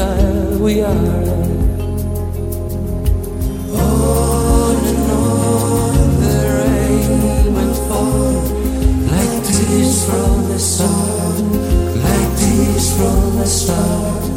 fragile we are. On and on the rain will fall like tears from the sun, like tears from the star.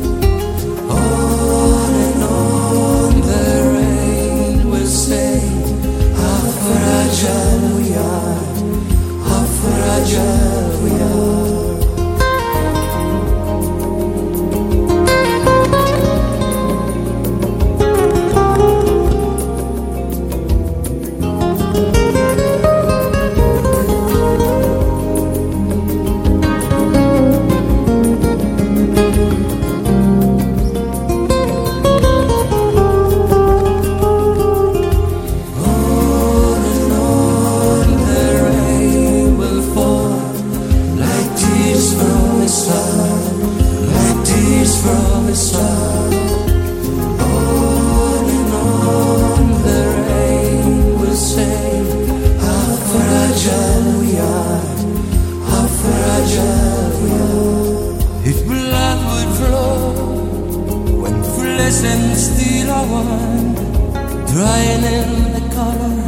Drying in the color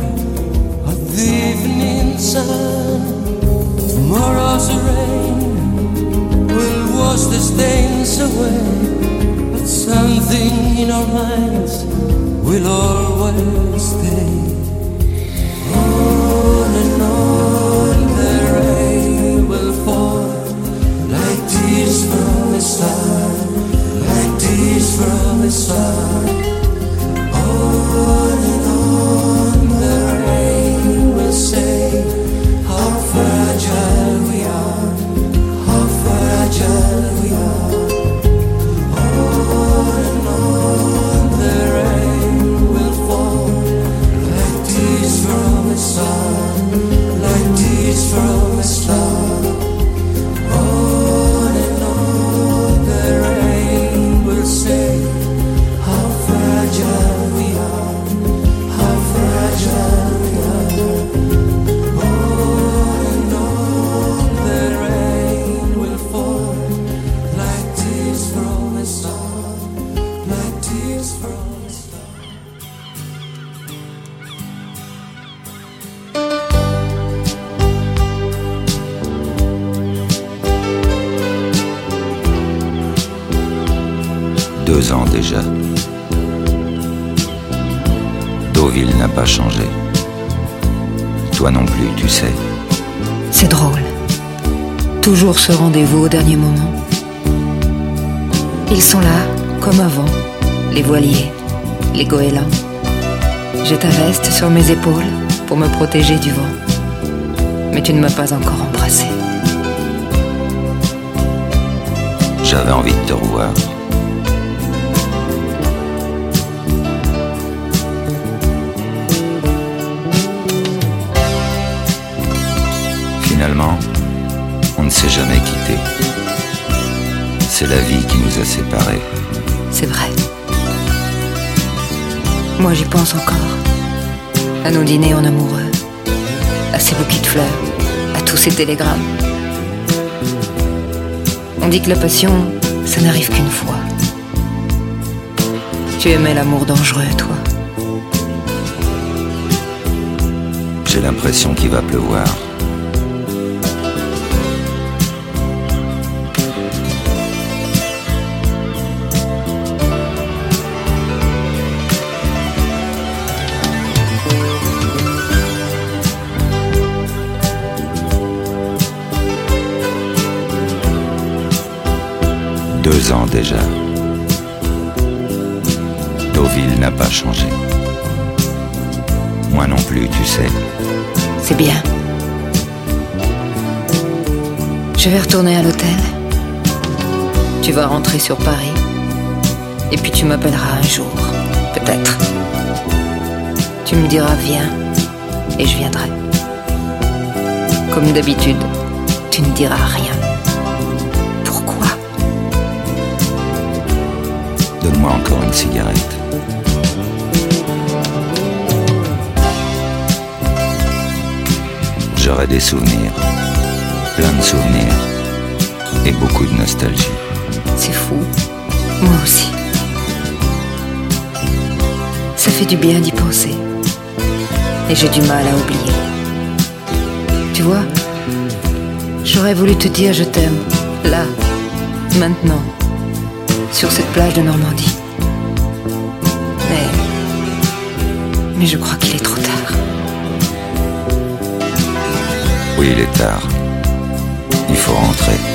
of the evening sun. Tomorrow's rain will wash the stains away, but something in our minds will always stay. On and on the rain will fall like tears from the star, like tears from the star. Toujours ce rendez-vous au dernier moment. Ils sont là, comme avant, les voiliers, les goélands. J'ai ta veste sur mes épaules pour me protéger du vent. Mais tu ne m'as pas encore embrassé. J'avais envie de te revoir. Finalement, ne s'est jamais quitté. C'est la vie qui nous a séparés. C'est vrai. Moi j'y pense encore. À nos dîners en amoureux. À ces bouquets de fleurs. À tous ces télégrammes. On dit que la passion, ça n'arrive qu'une fois. Tu aimais l'amour dangereux, toi. J'ai l'impression qu'il va pleuvoir. Déjà. Deauville n'a pas changé. Moi non plus, tu sais. C'est bien. Je vais retourner à l'hôtel. Tu vas rentrer sur Paris. Et puis tu m'appelleras un jour, peut-être. Tu me diras viens, et je viendrai. Comme d'habitude, tu ne diras rien. Donne-moi encore une cigarette. J'aurai des souvenirs, plein de souvenirs, et beaucoup de nostalgie. C'est fou. Moi aussi. Ça fait du bien d'y penser. Et j'ai du mal à oublier. Tu vois, j'aurais voulu te dire je t'aime, là, maintenant, sur cette plage de Normandie. Mais. Mais je crois qu'il est trop tard. Oui, il est tard. Il faut rentrer.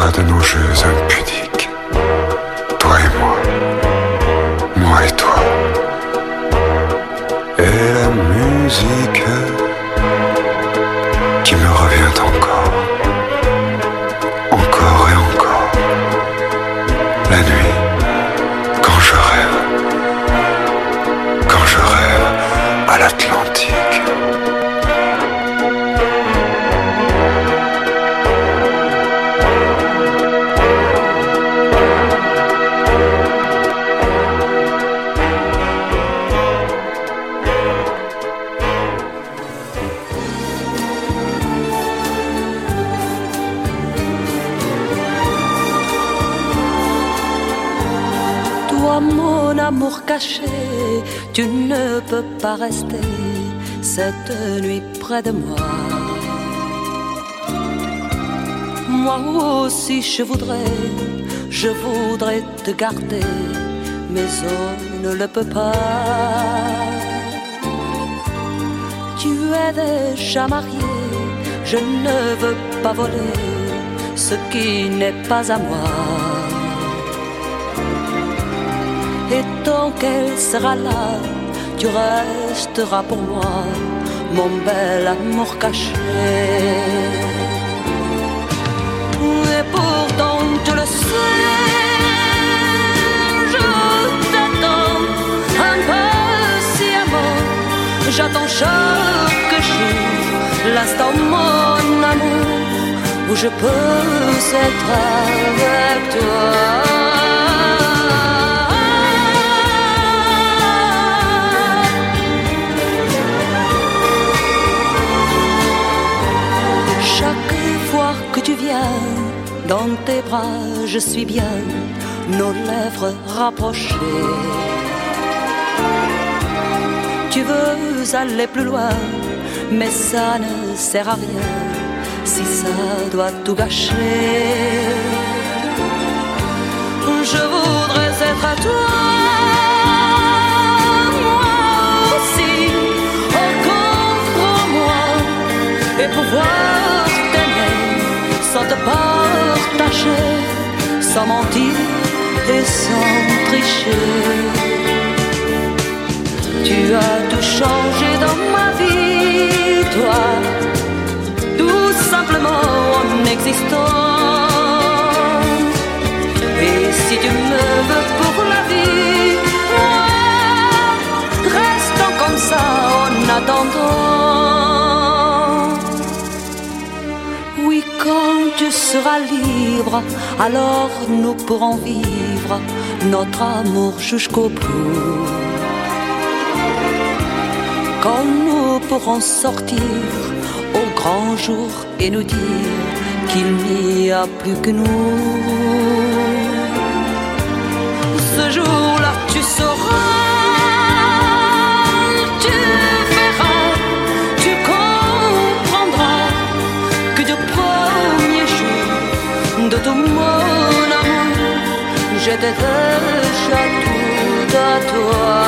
caché, tu ne peux pas rester cette nuit près de moi. Moi aussi je voudrais, je voudrais te garder, mais on ne le peut pas. Tu es déjà marié, je ne veux pas voler ce qui n'est pas à moi. Et tant qu'elle sera là, tu resteras pour moi, mon bel amour caché. Et pourtant, tu le sais, je t'attends impatiemment. J'attends chaque jour l'instant, mon amour, où je peux être avec toi. Dans tes bras, je suis bien, nos lèvres rapprochées. Tu veux aller plus loin, mais ça ne sert à rien si ça doit tout gâcher. Je voudrais être à toi. moi aussi, encore moi et pouvoir te partager, sans mentir et sans tricher. Tu as tout changé dans ma vie, toi, tout simplement en existant. Et si tu me veux pour la vie, moi, restons comme ça en attendant. Quand tu seras libre, alors nous pourrons vivre notre amour jusqu'au bout. Quand nous pourrons sortir au grand jour et nous dire qu'il n'y a plus que nous. Ce jour-là, tu sauras. Tout mon amour, j'étais déjà tout à toi.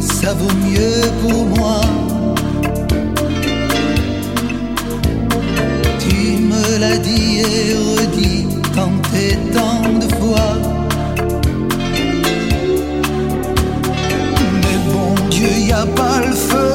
Ça vaut mieux pour moi. Tu me l'as dit et redit tant et tant de fois. Mais bon Dieu, y a pas le feu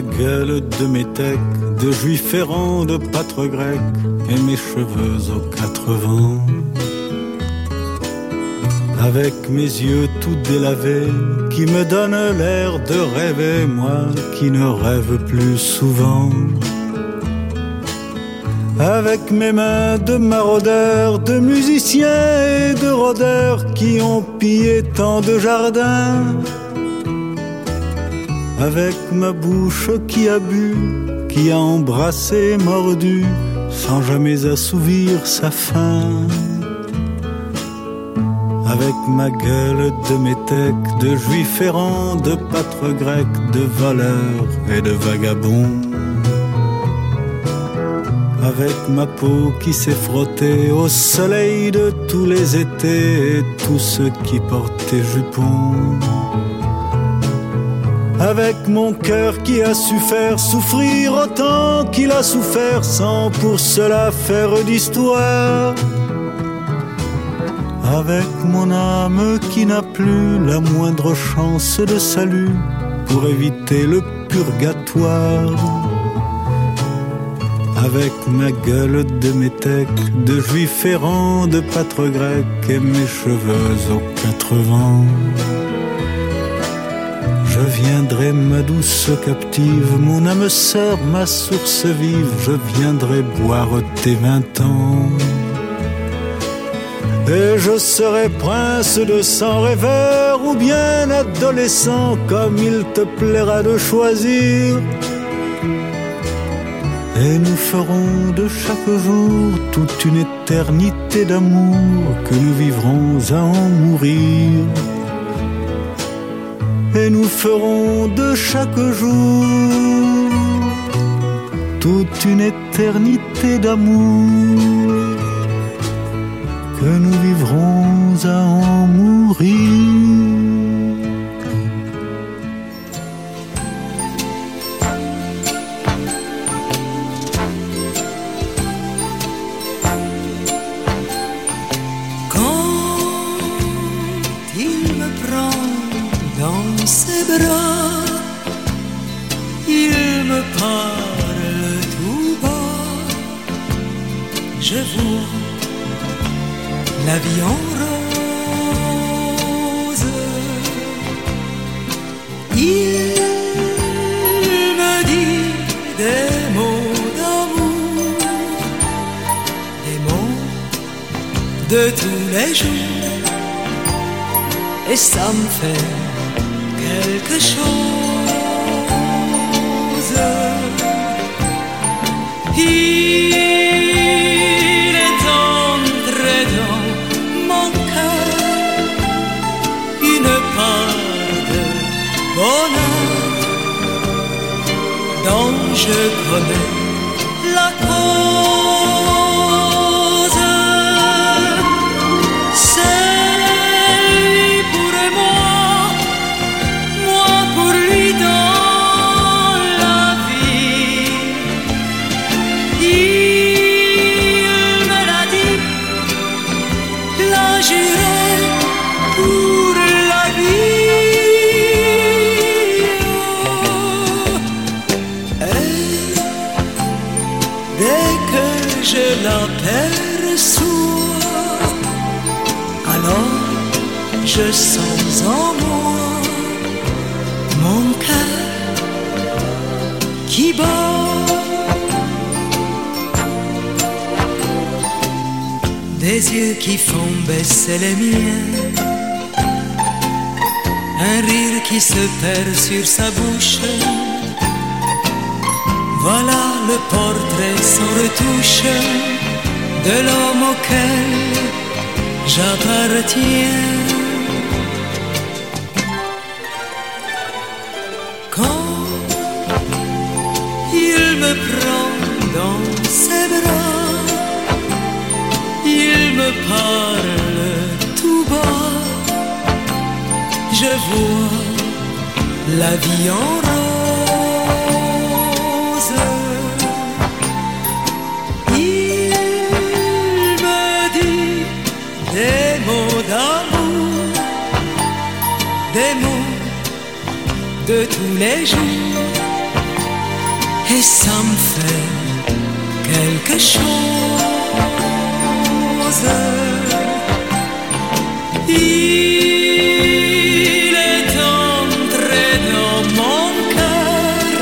Gueule de métèque, de juif errant, de pâtre grec, et mes cheveux aux quatre vents. Avec mes yeux tout délavés, qui me donnent l'air de rêver, moi qui ne rêve plus souvent. Avec mes mains de maraudeurs, de musiciens et de rôdeurs qui ont pillé tant de jardins avec ma bouche qui a bu, qui a embrassé, mordu, sans jamais assouvir sa faim. Avec ma gueule de métèque, de juif errant, de pâtre grec, de voleur et de vagabond. Avec ma peau qui s'est frottée au soleil de tous les étés et tous ceux qui portaient jupons avec mon cœur qui a su faire souffrir autant qu'il a souffert sans pour cela faire d'histoire. Avec mon âme qui n'a plus la moindre chance de salut pour éviter le purgatoire. Avec ma gueule de métèque, de juif errant, de pâtre grec et mes cheveux aux quatre vents. Viendrai, ma douce captive, mon âme sœur, ma source vive, je viendrai boire tes vingt ans. Et je serai prince de sang rêveur ou bien adolescent, comme il te plaira de choisir. Et nous ferons de chaque jour toute une éternité d'amour que nous vivrons à en mourir et nous ferons de chaque jour toute une éternité d'amour que nous vivrons à en mourir. Il me parle tout bas. Je vois la vie en rose. Il me dit des mots d'amour, des mots de tous les jours et ça me fait quelque chose. Il est entré dans mon cœur une part de bonheur dont je connais la cause. Yeux qui font baisser les miens, un rire qui se perd sur sa bouche. Voilà le portrait sans retouche de l'homme auquel j'appartiens. Quand il me prend dans ses bras, me parle tout bas, je vois la vie en rose. Il me dit des mots d'amour, des mots de tous les jours, et ça me fait quelque chose. Il est entré dans mon cœur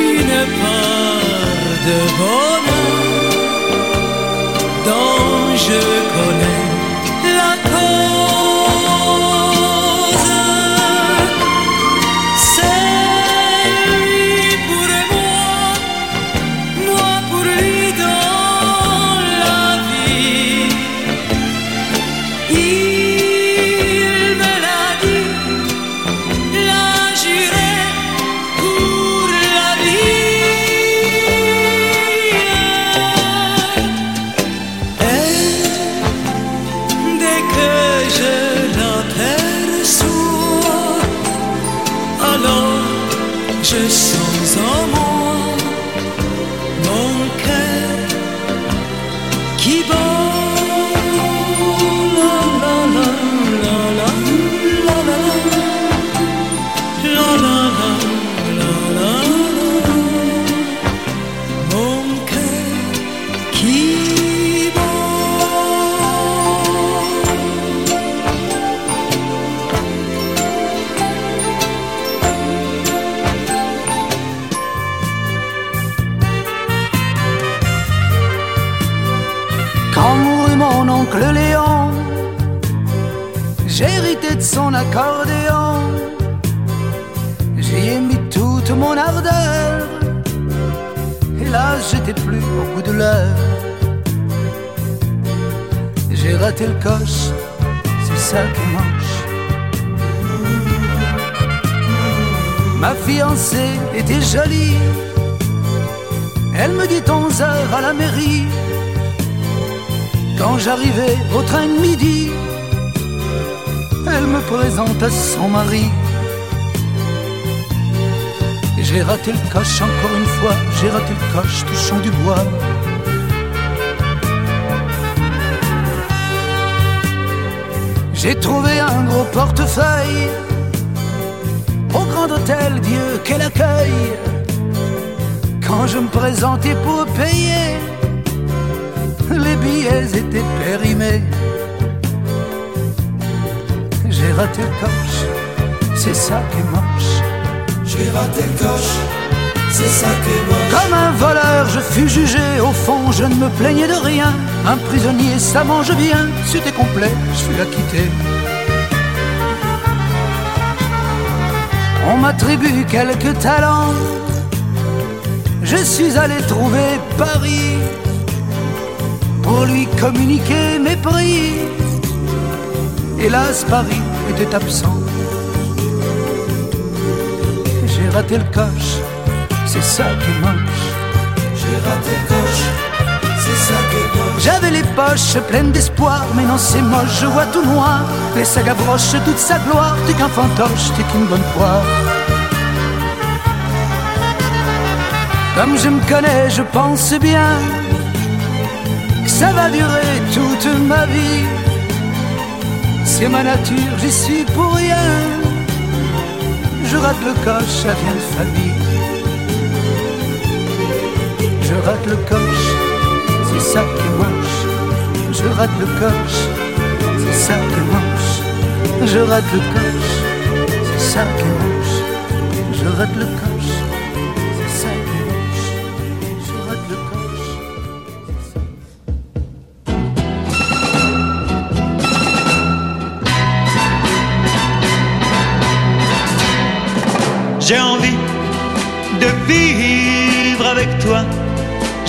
une part de bonheur dont je J'ai trouvé un gros portefeuille au grand hôtel Dieu quel accueil. Quand je me présentais pour payer, les billets étaient périmés. J'ai raté le coche, c'est ça qui est moche. J'ai raté le coche, c'est ça. Comme un voleur, je fus jugé. Au fond, je ne me plaignais de rien. Un prisonnier, ça mange bien. C'était complet, je fus acquitté. On m'attribue quelques talents. Je suis allé trouver Paris pour lui communiquer mes prix. Hélas, Paris était absent. J'ai raté le coche, c'est ça qui est moche. J'ai raté le coche, c'est ça qui est moche. J'avais les poches pleines d'espoir, mais non c'est moche, je vois tout noir. Les sagas brochent toute sa gloire, t'es qu'un fantoche, t'es qu'une bonne poire. Comme je me connais, je pense bien que ça va durer toute ma vie. C'est ma nature, j'y suis pour rien. Je rate le coche, ça vient de famille. Rate le coche, c'est ça qui est moche. Je rate le coche, c'est ça qui est moche. je rate le coche, c'est ça qui rouge. Je rate le coche, c'est ça qui rouge. Je rate le coche. J'ai envie de vivre avec toi.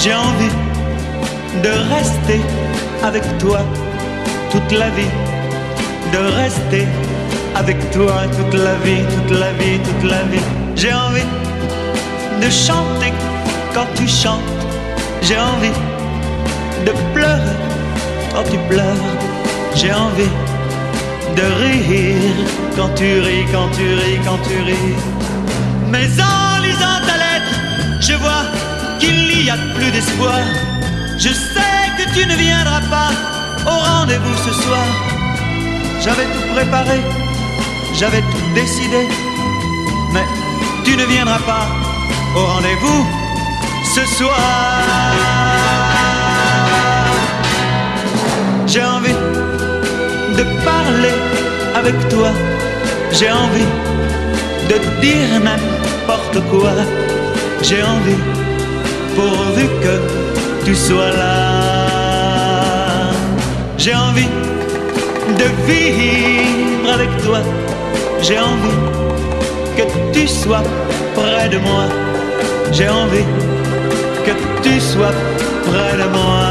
J'ai envie de rester avec toi toute la vie. De rester avec toi toute la vie, toute la vie, toute la vie. J'ai envie de chanter quand tu chantes. J'ai envie de pleurer quand tu pleures. J'ai envie de rire quand tu ris, quand tu ris, quand tu ris. Mais en lisant ta lettre, je vois qu'il n'y a plus d'espoir. Je sais que tu ne viendras pas au rendez-vous ce soir. J'avais tout préparé, j'avais tout décidé, mais tu ne viendras pas au rendez-vous ce soir. J'ai envie de parler avec toi, j'ai envie de dire n'importe quoi, j'ai envie pourvu que tu sois là. J'ai envie de vivre avec toi. J'ai envie que tu sois près de moi. J'ai envie que tu sois près de moi.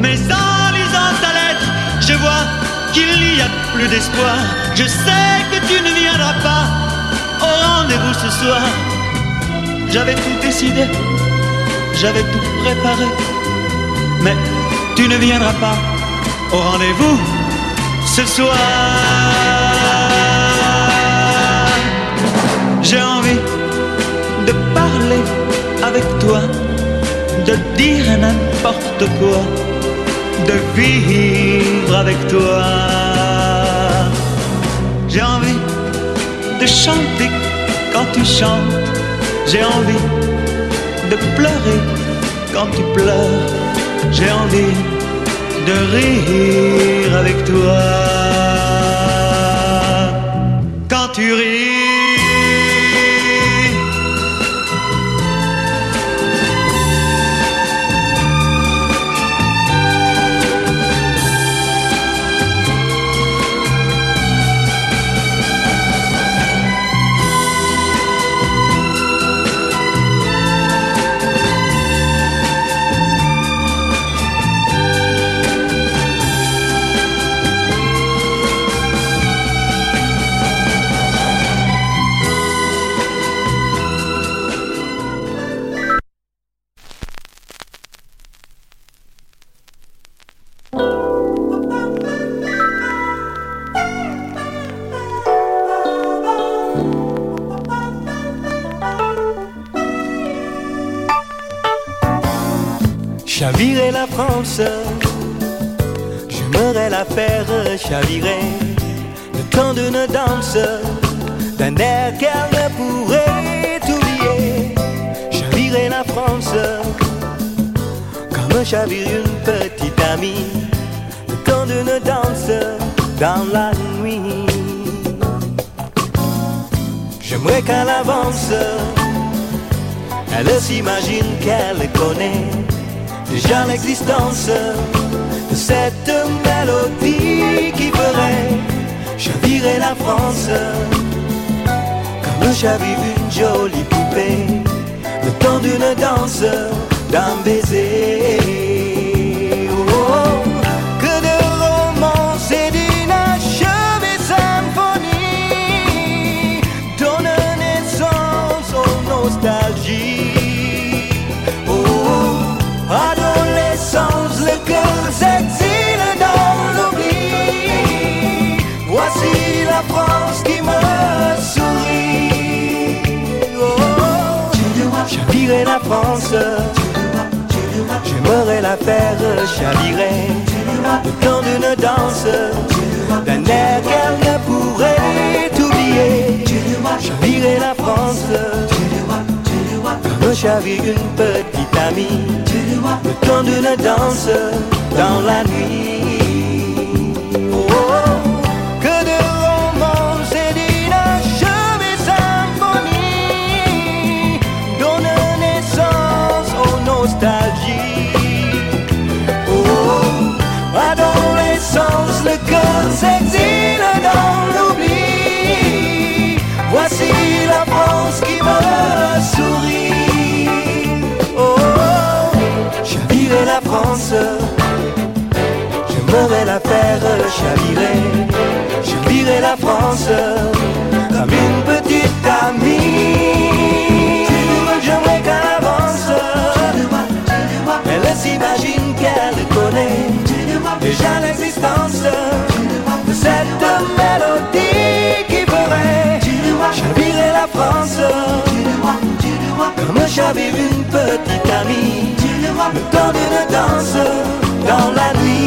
Mais en lisant ta lettre, je vois qu'il n'y a plus d'espoir. Je sais que tu ne viendras pas au rendez-vous ce soir. J'avais tout décidé, j'avais tout préparé, mais tu ne viendras pas au rendez-vous ce soir. J'ai envie de parler avec toi, de dire n'importe quoi, de vivre avec toi. J'ai envie de chanter quand tu chantes, j'ai envie de pleurer quand tu pleures, j'ai envie de rire avec toi. La France, j'aimerais la faire chavirer le temps d'une danse, d'un air qu'elle ne pourrait oublier. Chavirer la France, comme chavire une petite amie, le temps d'une danse dans la nuit. J'aimerais qu'elle avance, elle s'imagine qu'elle connaît déjà l'existence de cette mélodie qui ferait chavirer la France comme chavire une jolie poupée le temps d'une danse, d'un baiser. La France, j'aimerais la faire chavirer. Le temps d'une danse, d'un air qu'elle ne pourrait oublier. Chavirer la France, comme chavire une petite amie. Le temps d'une danse dans la nuit. chance. J'aimerais la faire chavirer, chavirer la France comme une petite amie. J'aimerais qu'elle avance, elle s'imagine qu'elle connaît déjà l'existence de cette mélodie qui ferait chavirer la France comme chavire une petite amie moi me donne danse dans la nuit.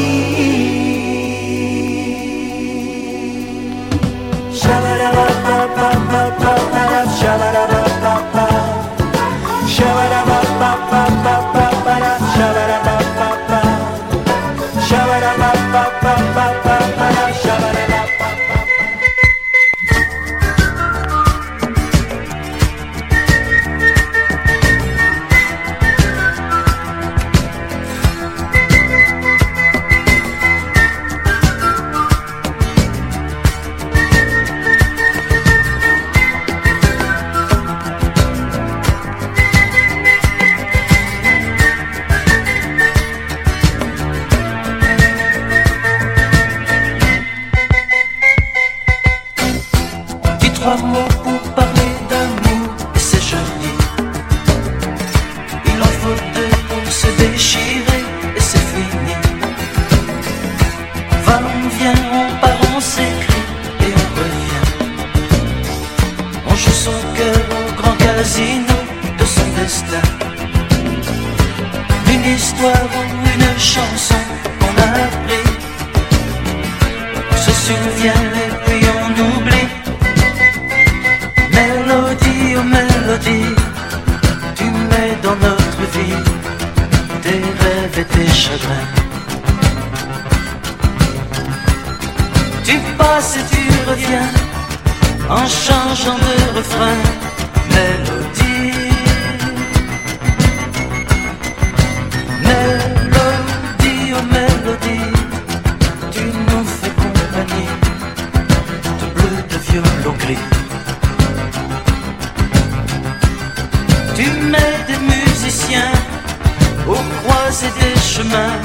C'est des chemins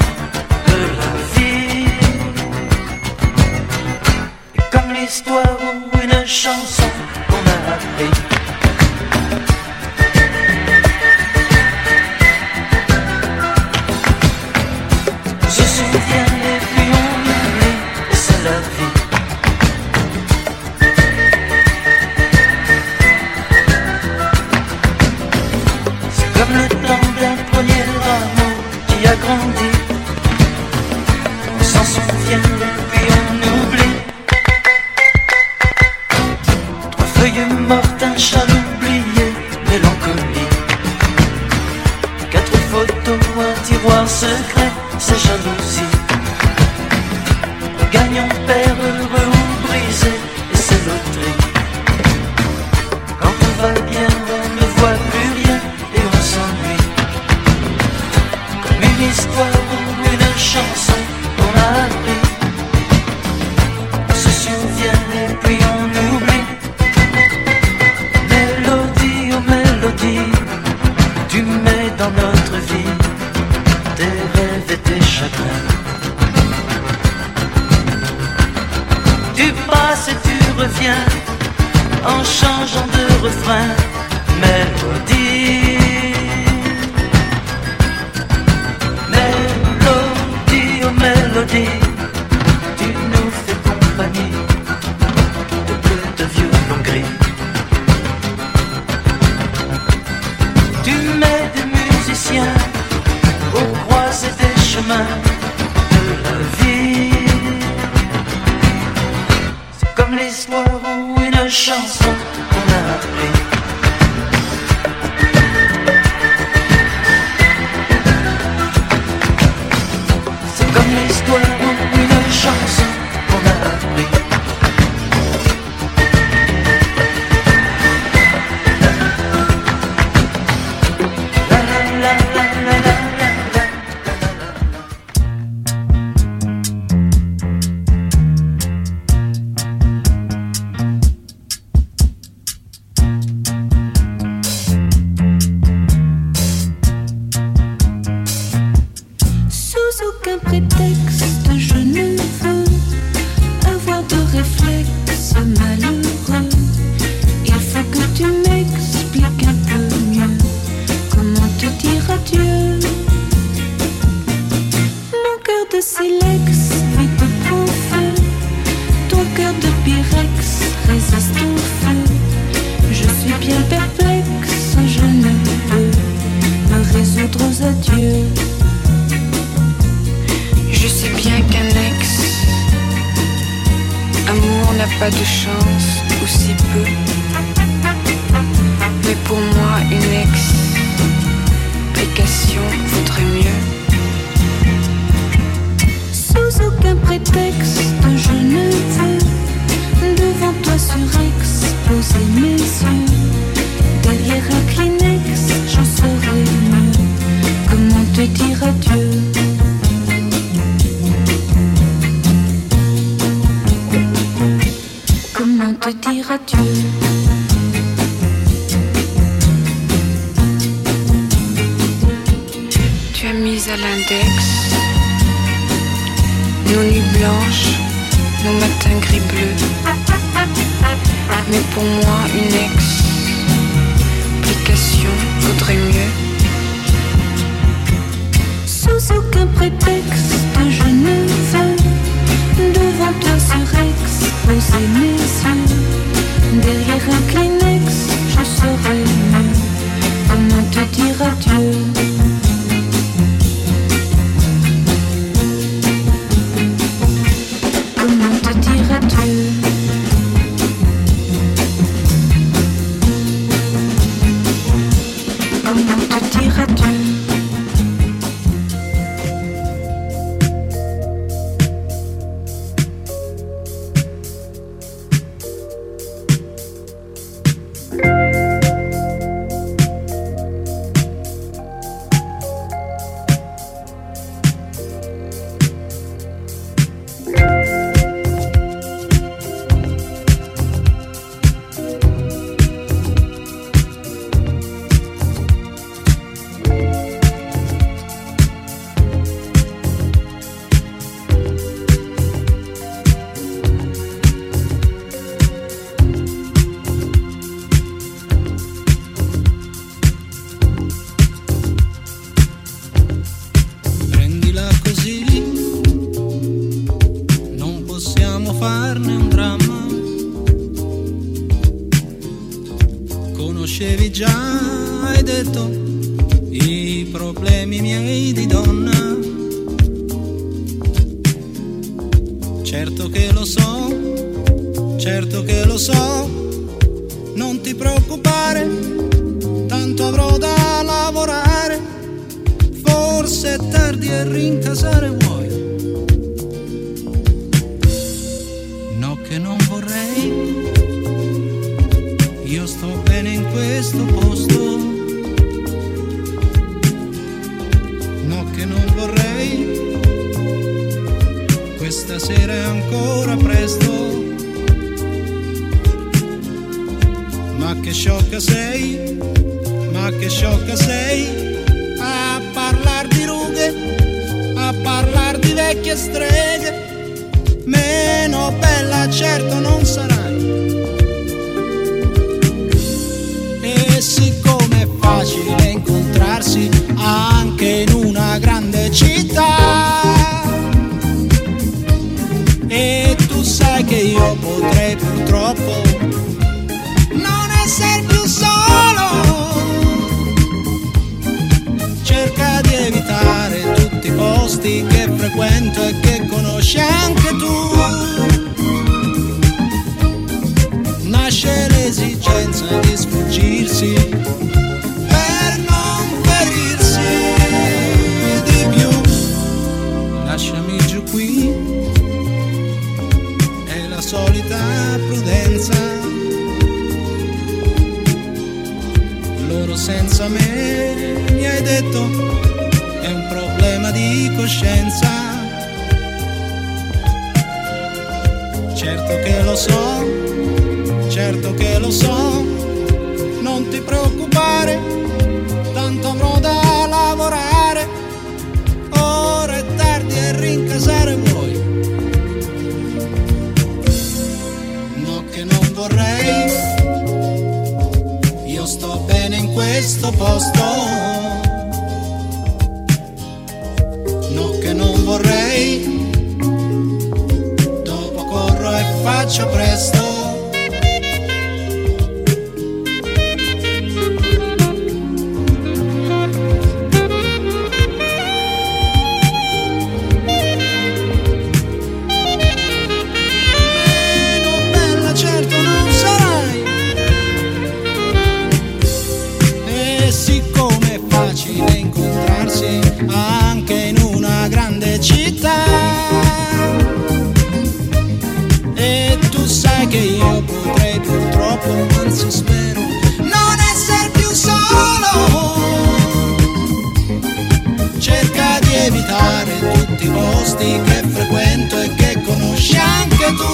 de la vie. Et comme l'histoire ou une chanson. en changeant de refrain, mélodie. show. Je sais bien qu'un ex, amour n'a pas de chance, ou si peu. Questa sera è ancora presto. Ma che sciocca sei, ma che sciocca sei a parlar di rughe, a parlar di vecchie streghe. Meno bella certo non sarai. E siccome è facile incontrarsi anche in una grande città, posti che frequento e che conosci anche tu. Nasce l'esigenza di sfuggirsi per non ferirsi di più. Lasciami giù qui, è la solita prudenza. loro senza me, mi hai detto, coscienza. Certo che lo so, certo che lo so, non ti preoccupare, tanto avrò da lavorare. Ora è tardi e rincasare vuoi. No che non vorrei io sto bene in questo posto. Faccio presto. Falso spero non essere più solo. Cerca di evitare tutti i posti che frequento e che conosci anche tu.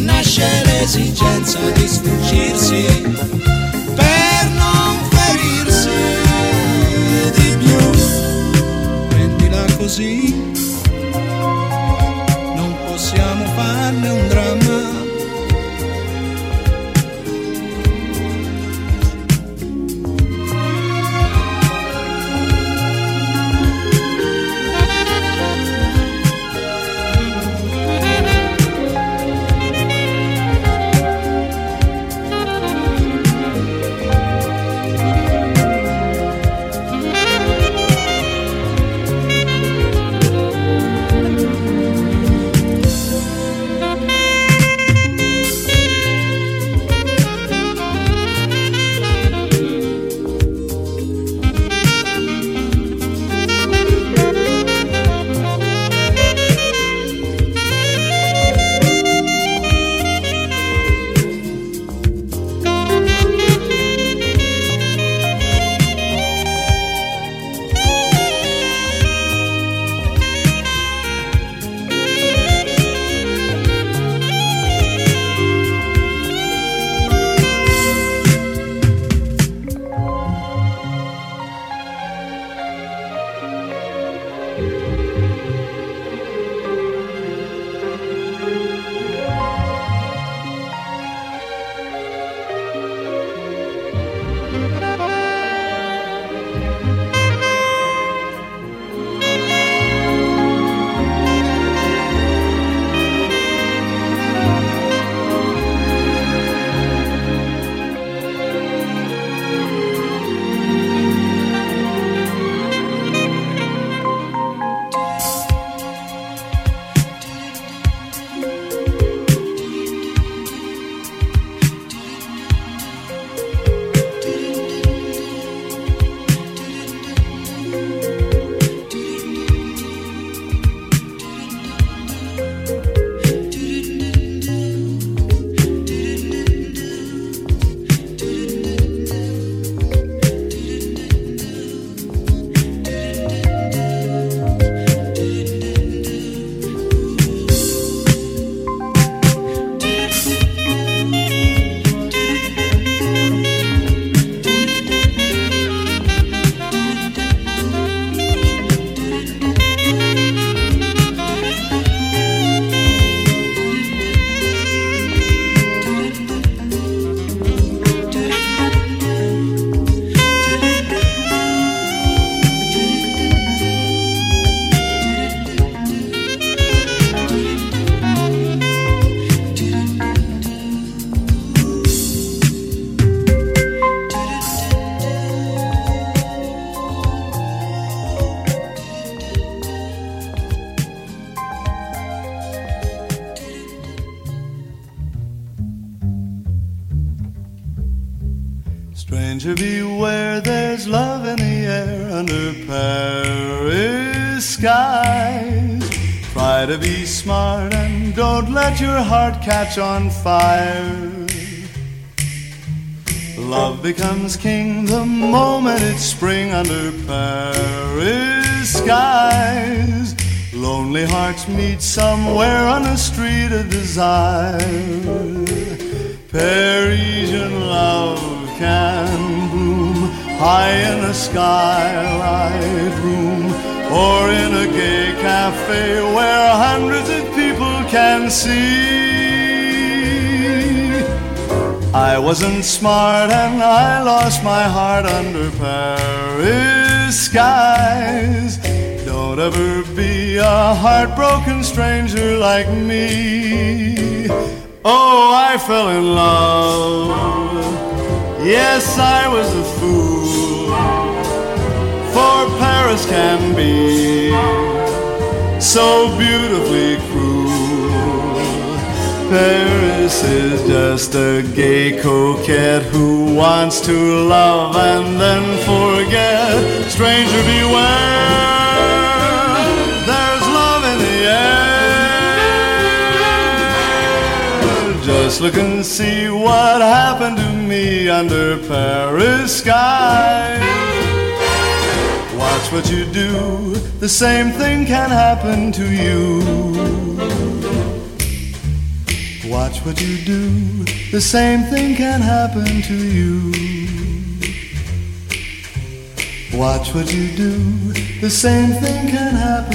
Nasce l'esigenza di sfuggirsi per non ferirsi di più. Prendila così catch on fire. Love becomes king the moment it's spring under Paris skies. Lonely hearts meet somewhere on a street of desire. Parisian love can bloom high in a skylight room or in a gay cafe where hundreds of people can see. I wasn't smart and I lost my heart under Paris skies. Don't ever be a heartbroken stranger like me. Oh, I fell in love. Yes, I was a fool. For Paris can be so beautifully Paris is just a gay coquette who wants to love and then forget. Stranger beware. There's love in the air. Just look and see what happened to me under Paris skies. Watch what you do, the same thing can happen to you. Watch what you do, the same thing can happen to you. Watch what you do, the same thing can happen